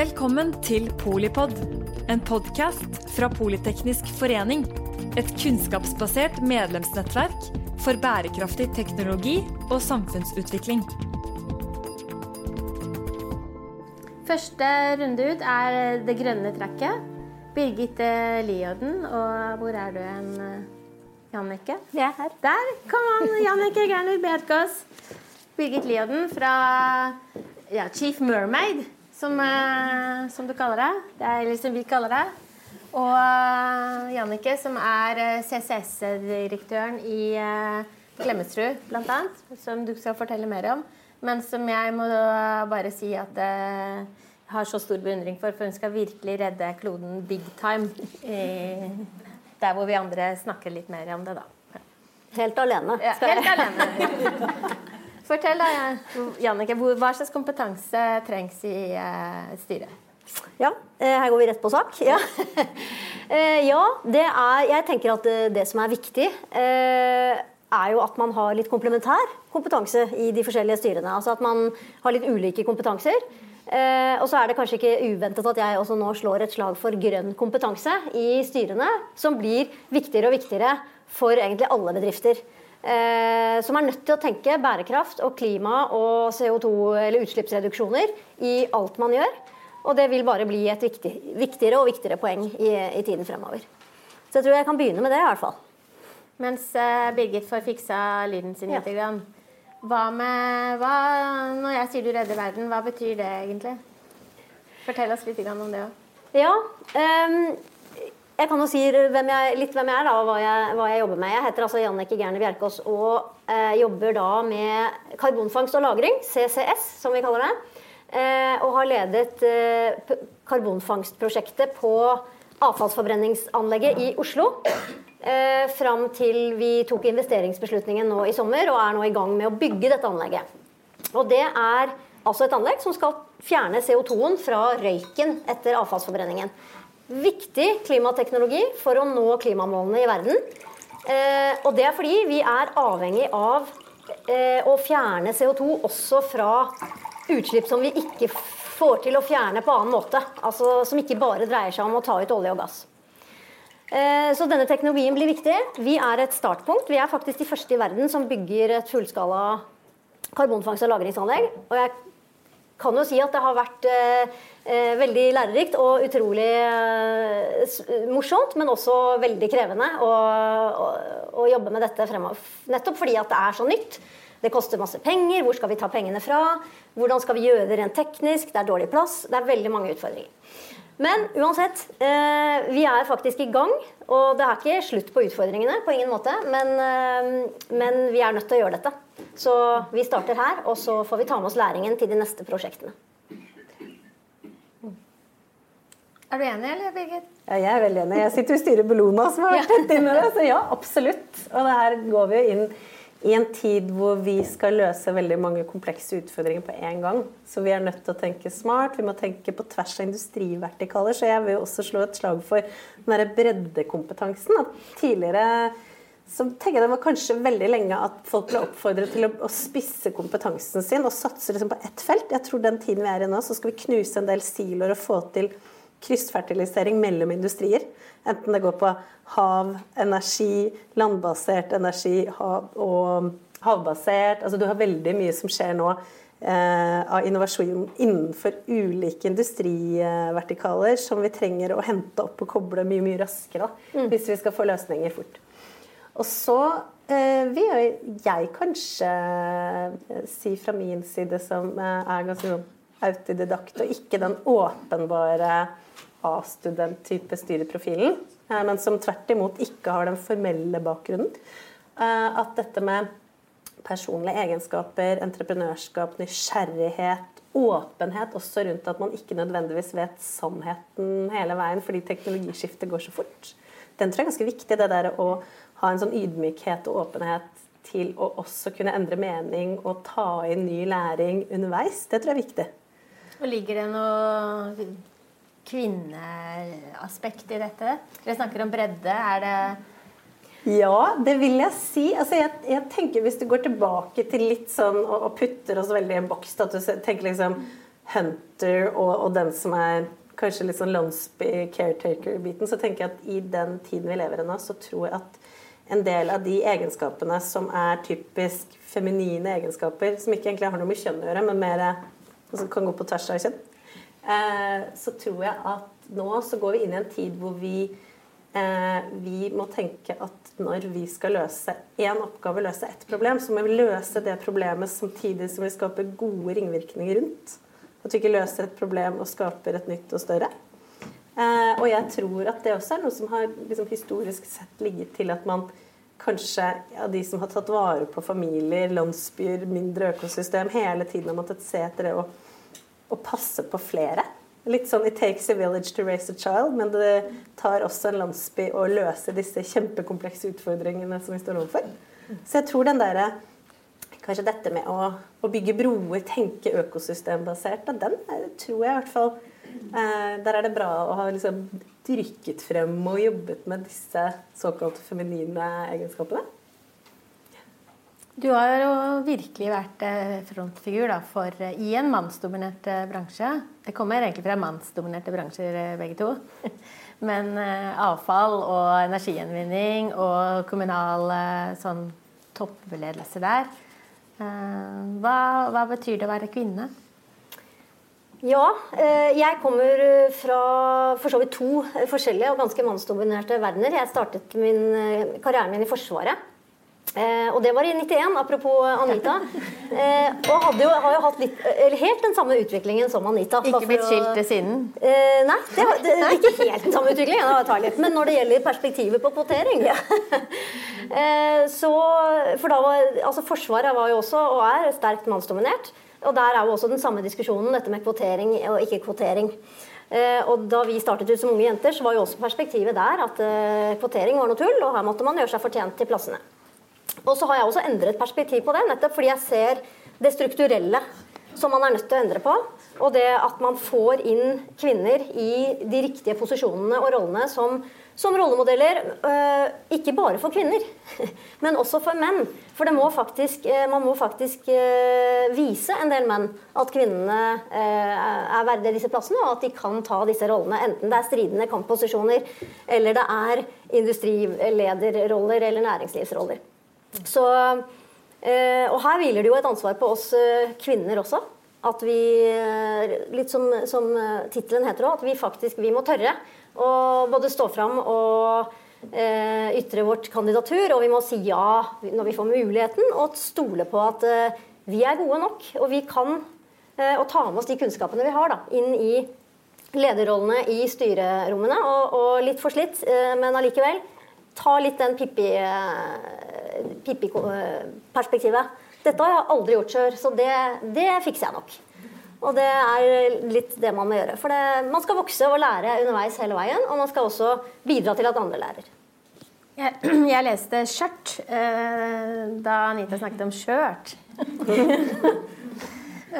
Velkommen til Polipod, en podkast fra Politeknisk forening. Et kunnskapsbasert medlemsnettverk for bærekraftig teknologi og samfunnsutvikling. Første runde ut er det grønne trekket. Birgitte Lioden, og hvor er du hen, Jannicke? Jeg er her. Der kom an, Jannicke Gerner Bjerkås. Birgit Lioden fra ja, Chief Mermaid, som, eh, som, du kaller det. Det er eller som vi kaller det. Og uh, Jannicke, som er eh, CCS-direktøren i Klemetsrud, bl.a., som du skal fortelle mer om. Men som jeg må bare si at jeg har så stor beundring for, for hun skal virkelig redde kloden big time. der hvor vi andre snakker litt mer om det, da. Helt alene. Ja, helt alene. Fortell da, Jannicke, hva slags kompetanse trengs i uh, styret? Ja, eh, her går vi rett på sak. Ja, eh, ja er, jeg tenker at det som er viktig, er jo at man har litt komplementær kompetanse i de forskjellige styrene. Altså at man har litt ulike kompetanser. og så er det kanskje ikke uventet at jeg også nå slår et slag for grønn kompetanse i styrene, som blir viktigere og viktigere for egentlig alle bedrifter. Eh, som er nødt til å tenke bærekraft og klima og CO2- eller utslippsreduksjoner i alt man gjør. Og det vil bare bli et viktig, viktigere og viktigere poeng i, i, tiden fremover. Så jeg tror jeg kan begynne med det, i hvert fall. Mens eh, Birgit får fiksa lyden sin litt. Ja. Hva med hva, Når jeg sier du redder verden, hva betyr det egentlig? Fortell oss litt om det òg. Ja, um, jeg kan jo si hvem jeg, litt hvem jeg er da, og hva jeg, hva jeg jobber med. Jeg heter altså Jannike Gerne Bjerkås og eh, jobber da med karbonfangst og -lagring, CCS som vi kaller det. Eh, og har ledet eh, karbonfangstprosjektet på avfallsforbrenningsanlegget i Oslo. Eh, fram til vi tok investeringsbeslutningen nå i sommer og er nå i gang med å bygge dette anlegget. Og det er altså et anlegg som skal fjerne CO2-en fra røyken etter avfallsforbrenningen viktig klimateknologi for å nå klimamålene i verden. Eh, og det er fordi vi er avhengig av eh, å fjerne CO2 også fra utslipp som vi ikke får til å fjerne på annen måte. Altså Som ikke bare dreier seg om å ta ut olje og gass. Eh, så denne teknologien blir viktig. Vi er et startpunkt. Vi er faktisk de første i verden som bygger et fullskala karbonfangst- og lagringsanlegg. Og jeg kan jo si at det har vært eh, eh, veldig lærerikt og utrolig eh, morsomt, men også veldig krevende å, å, å, jobbe med dette fremover. Nettopp fordi at det er så nytt. Det koster masse penger. Hvor skal vi ta pengene fra? Hvordan skal vi gjøre det rent teknisk? Det er dårlig plass. Det er veldig mange utfordringer. Men uansett, eh, vi er faktisk i gang. Og det er ikke slutt på utfordringene, på ingen måte. Men, eh, men vi er nødt til å gjøre dette. Så vi starter her, og så får vi ta med oss læringen til de neste prosjektene. Er du enig, eller Birgit? Ja, jeg er veldig enig. Jeg sitter i styret Bellona, som har vært tett inne i det. Så ja, absolutt. Og det her går vi jo inn i en tid hvor vi skal løse veldig mange komplekse utfordringer på en gang. Så vi er nødt til å tenke smart, vi må tenke på tvers av industrivertikaler. Så jeg vil også slå et slag for den derre breddekompetansen. At tidligere så tenker jeg det var kanskje veldig lenge at folk ble oppfordret til å, å spisse kompetansen sin og satse liksom på ett felt. Jeg tror den tiden vi er i nå, så skal vi knuse en del siloer og få til kryssfertilisering mellom industrier. Enten det går på hav, energi, landbasert energi hav og havbasert. Altså du har veldig mye som skjer nå eh, av innovasjon innenfor ulike industrivertikaler som vi trenger å hente opp og koble mye mye raskere mm. hvis vi skal få løsninger fort. Og så eh, vil jeg kanskje eh, si fra min side, som eh, er ganske sånn autodidakt, og ikke den åpenbare A-student-type styreprofilen, men som tvert imot ikke har den formelle bakgrunnen, at dette med personlige egenskaper, entreprenørskap, nysgjerrighet, åpenhet også rundt at man ikke nødvendigvis vet sannheten hele veien fordi teknologiskiftet går så fort. Den tror jeg er ganske viktig. Det der å ha en sånn ydmykhet og åpenhet til å også kunne endre mening og ta inn ny læring underveis. Det tror jeg er viktig. Og Ligger det noe kvinneaspekt i dette? Dere snakker om bredde. Er det ja, det vil jeg si. Altså, jeg, jeg, tenker Hvis du går tilbake til litt sånn og, og putter oss veldig i en boks, at du tenker liksom hunter og, og den som er kanskje litt sånn landsby caretaker-biten, så tenker jeg at i den tiden vi lever i nå, så tror jeg at en del av de egenskapene som er typisk feminine egenskaper, som ikke egentlig har noe med kjønn å gjøre, men mer altså kan gå på tvers av kjønn, eh, så tror jeg at nå så går vi inn i en tid hvor vi eh, vi må tenke at når vi skal løse én oppgave, løse ett problem, så må vi løse det problemet samtidig som vi skaper gode ringvirkninger rundt. At vi ikke løser et problem og skaper et nytt og større. Eh, og jeg tror at det også er noe som har liksom, historisk sett ligget til at man kanskje ja, de som har tatt vare på familier, landsbyer, mindre økosystem, hele tiden har måttet se etter det å, å passe på flere. Litt sånn 'It takes a village to raise a child', men det tar også en landsby å løse disse kjempekomplekse utfordringene som vi står overfor. Så jeg tror den derre Kanskje dette med å, å, bygge broer, tenke økosystembasert, den tror jeg i hvert fall eh, Der er det bra å ha liksom dyrket frem og jobbet med disse såkalte feminine egenskapene. Du har jo virkelig vært eh, frontfigur da, for, eh, i en mannsdominert eh, bransje. Det kommer egentlig fra mannsdominerte bransjer, begge to. Men avfall og energigjenvinning og kommunal sånn toppledelse der hva, hva betyr det å være kvinne? Ja, jeg kommer fra for så vidt to forskjellige og ganske mannsdominerte verdener. Jeg startet min, karrieren min i Forsvaret. Eh, og det var i 91, apropos Anita. Eh, og hadde jo, har jo hatt litt, helt den samme utviklingen som Anita. Ikke blitt skilt til siden? Eh, nei, det, det, er ikke helt den samme utviklingen. Men når det gjelder perspektivet på kvotering ja. eh, så, For da var altså Forsvaret var jo også, og er, sterkt mannsdominert. Og der er jo også den samme diskusjonen, dette med kvotering og ikke kvotering. Eh, og da vi startet ut som unge jenter, så var jo også perspektivet der at eh, kvotering var noe tull, og her måtte man gjøre seg fortjent til plassene. Og så har jeg også endret perspektiv på det, nettopp fordi jeg ser det strukturelle som man er nødt til å endre på. Og det at man får inn kvinner i de riktige posisjonene og rollene som, som rollemodeller. Øh, ikke bare for kvinner, men også for menn. For må faktisk, øh, man må faktisk øh, vise en del menn at kvinnene er verdige disse plassene, og at de kan ta disse rollene. Enten det er stridende kampposisjoner, eller det er industrilederroller eller næringslivsroller. Så, eh, og her hviler det jo et ansvar på oss eh, kvinner også. At vi, eh, litt som, som tittelen heter òg, at vi faktisk vi må tørre å både stå fram og eh, ytre vårt kandidatur. Og vi må si ja når vi får muligheten, og stole på at eh, vi er gode nok. Og vi kan eh, og ta med oss de kunnskapene vi har, da, inn i lederrollene i styrerommene. Og, og litt forslitt, men allikevel ta litt den Pippi-perspektivet. Dette har jeg aldri gjort før, så det, det, fikser jeg nok. Og det er litt det man må gjøre. For det, man skal vokse og lære underveis hele veien, og man skal også bidra til at andre lærer. Jeg, jeg leste skjørt eh, da Anita snakket om skjørt.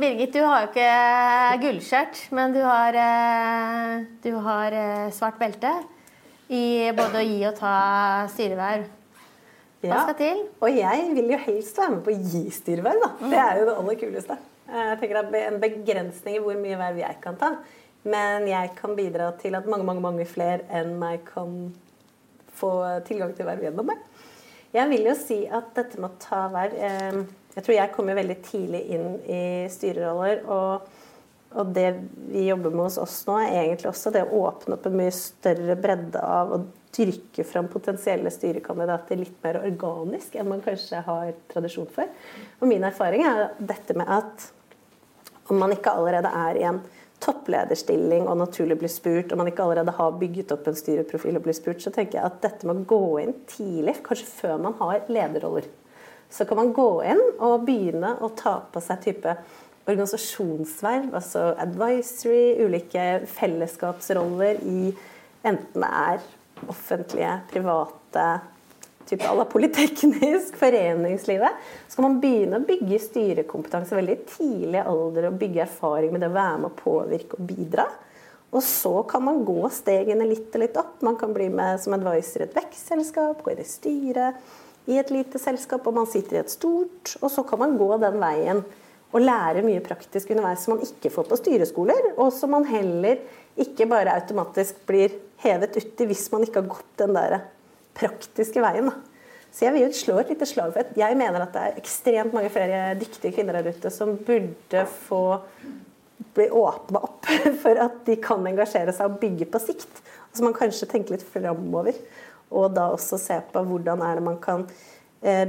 Birgit, du har jo ikke gullskjørt, men du har, eh, du har eh, svart belte i både å gi og ta styreverv. Hva skal til? Og jeg vil jo helst være med på å gi styreverv, da. Det er jo det aller kuleste. Jeg tenker Det er en begrensning i hvor mye verv jeg kan ta. Men jeg kan bidra til at mange mange, mange flere enn meg kan få tilgang til verv gjennom meg. Jeg vil jo si at dette med å ta verv eh, Jeg tror jeg kommer veldig tidlig inn i styreroller. og og det vi jobber med hos oss nå, er egentlig også det å åpne opp en mye større bredde av å dyrke fram potensielle styrekandidater litt mer organisk enn man kanskje har tradisjon for. Og min erfaring er dette med at om man ikke allerede er i en topplederstilling og naturlig blir spurt, om man ikke allerede har bygget opp en styreprofil og blir spurt, så tenker jeg at dette med å gå inn tidlig, kanskje før man har lederroller, så kan man gå inn og begynne å ta på seg type organisasjonsverv, altså advisory, ulike fellesskapsroller i enten det er offentlige, private type à la polyteknisk, foreningslivet. Så kan man begynne å bygge styrekompetanse veldig tidlig alder og bygge erfaring med det å være med å påvirke og bidra. Og så kan man gå stegene litt og litt opp. Man kan bli med som advisor i et vekstselskap, gå inn i styret i et lite selskap, og man sitter i et stort. Og så kan man gå den veien og lære mye praktisk underveis som man ikke får på styreskoler, og som man heller ikke bare automatisk blir hevet uti hvis man ikke har gått den der praktiske veien. Så jeg vil jo slå et lite slag for at jeg mener at det er ekstremt mange flere dyktige kvinner der ute som burde få bli åpna opp for at de kan engasjere seg og bygge på sikt. Så man kanskje tenker litt framover. Og da også se på hvordan er det man kan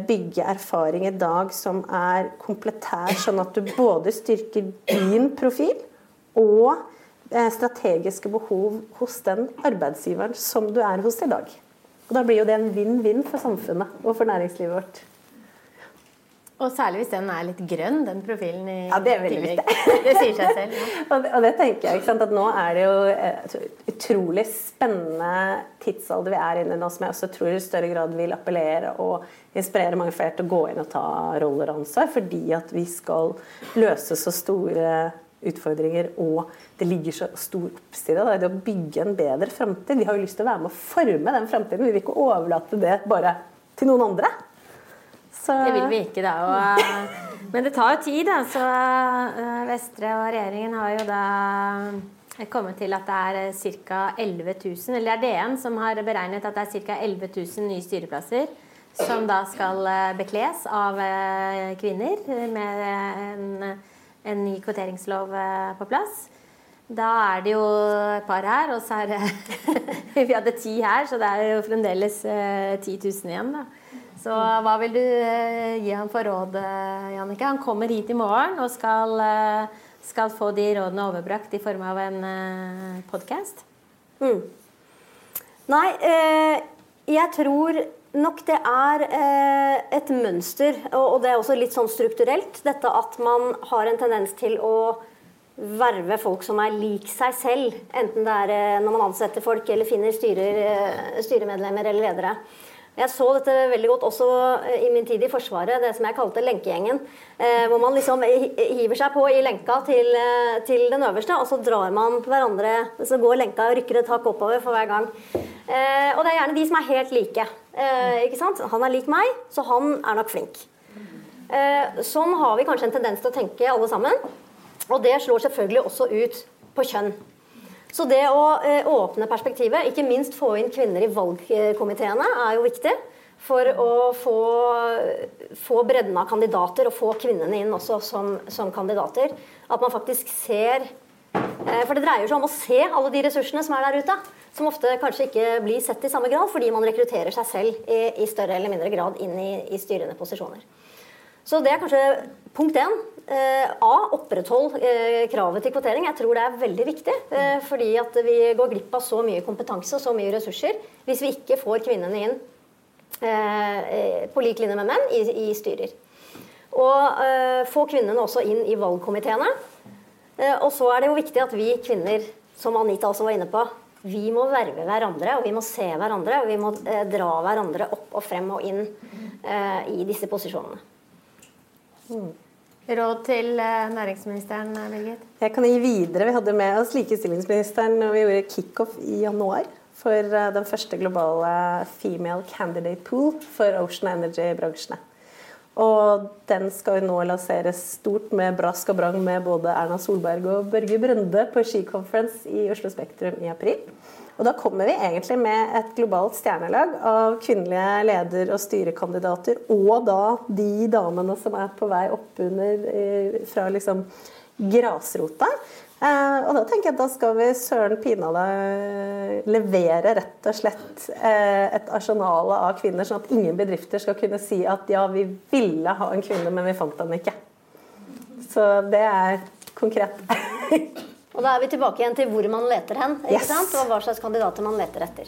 bygge erfaring i dag som er kompletær, sånn at du både styrker din profil og eh, strategiske behov hos den arbeidsgiveren som du er hos i dag. Og Da blir jo det en vinn-vinn for samfunnet og for næringslivet vårt. Og særlig hvis den er litt grønn, den profilen. i Ja, det er veldig viktig. Det sier seg selv. Ja. Og det, og det tenker jeg, ikke sant, at Nå er det jo et utrolig spennende tidsalder vi er inne i nå, som jeg også tror i større grad vil appellere og inspirere mange flere til å gå inn og ta roller og ansvar, fordi at vi skal løse så store utfordringer, og det ligger så stor oppside i det å bygge en bedre framtid. Vi har jo lyst til å være med å forme den framtiden. Vi vil ikke overlate det bare til noen andre. Så, Det vil vi ikke, da. Og, eh, men det tar jo tid, da. Så eh, Vestre og regjeringen har jo da kommet til at det er ca. 11 000, eller det er DN som har beregnet at det er ca. 11 000 nye styreplasser som da skal eh, bekles av eh, kvinner med en, en ny kvoteringslov eh, på plass. Da er det jo et par her, og så er det Vi hadde ti her, så det er jo fremdeles eh, 10 000 igjen, da. Så hva vil du eh, gi ham for råd, eh, Jannicke? Han kommer hit i morgen og skal, eh, skal få de rådene overbrakt i form av en podkast. Mm. Nei, eh, jeg tror nok det er eh, et mønster, og, det er også litt sånn strukturelt, dette at man har en tendens til å verve folk som er lik seg selv, enten det er eh, når man ansetter folk eller finner styrer, eh, styremedlemmer eller ledere. Jeg så dette veldig godt også eh, i min tid i Forsvaret, det som jeg kalte lenkegjengen. Eh, hvor man liksom hiver seg på i lenka til, eh, til den øverste, og så drar man hverandre Så går lenka og rykker et hakk oppover for hver gang. Og det er gjerne de som er helt like. Ikke sant? Han er lik meg, så han er nok flink. Sånn har vi kanskje en tendens til å tenke alle sammen. Og det slår selvfølgelig også ut på kjønn. Så det å eh, åpne perspektivet, ikke minst få inn kvinner i valgkomiteene, er jo viktig. For å få, få bredden av kandidater, og få kvinnene inn også som, som kandidater. At man faktisk ser eh, For det dreier seg om å se alle de ressursene som er der ute. Som ofte kanskje ikke blir sett i samme grad, fordi man rekrutterer seg selv i, i større eller mindre grad inn i, i styrende posisjoner. Så det er kanskje punkt én. Eh, A. Oppretthold eh, kravet til kvotering. Jeg tror det er veldig viktig. Eh, fordi at vi går glipp av så mye kompetanse og så mye ressurser hvis vi ikke får kvinnene inn på lik linje med menn i, styrer. Og få kvinnene også inn i valgkomiteene. Og så er det jo viktig at vi kvinner, som Anita også var inne på, vi må verve hverandre, og vi må se hverandre, og vi må dra hverandre opp og frem og inn i disse posisjonene. Råd til eh, næringsministeren, Birgit? Jeg kan gi videre. Vi hadde med oss likestillingsministeren når vi gjorde kickoff i januar for eh, den første globale female candidate pool for Ocean Energy-bransjene. Og den skal jo nå lanseres stort med brask og brang med både Erna Solberg og Børge Brønde på Ski Conference i Oslo Spektrum i april. Og da kommer vi egentlig med et globalt stjernelag av kvinnelige leder- og styrekandidater, og da de damene som er på vei oppunder eh, fra liksom grasrota. Eh, og da tenker jeg at da skal vi søren pinadø levere rett og slett eh, et arsenal av kvinner, sånn at ingen bedrifter skal kunne si at ja, vi ville ha en kvinne, men vi fant den ikke. Så det er konkret. Og da er vi tilbake igjen til hvor man leter hen, ikke Yes. sant? og hva slags kandidater man leter etter.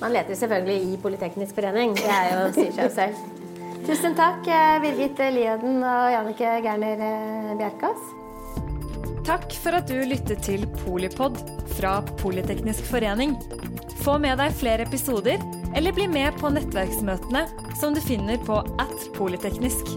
Man leter selvfølgelig i Politeknisk forening. Det er jo, sier seg selv. Tusen takk, eh, Birgit Lieden og Jannicke Gerner Bjerkas. Takk for at du lyttet til Polipod fra Politeknisk forening. Få med deg flere episoder, eller bli med på nettverksmøtene som du finner på at polyteknisk.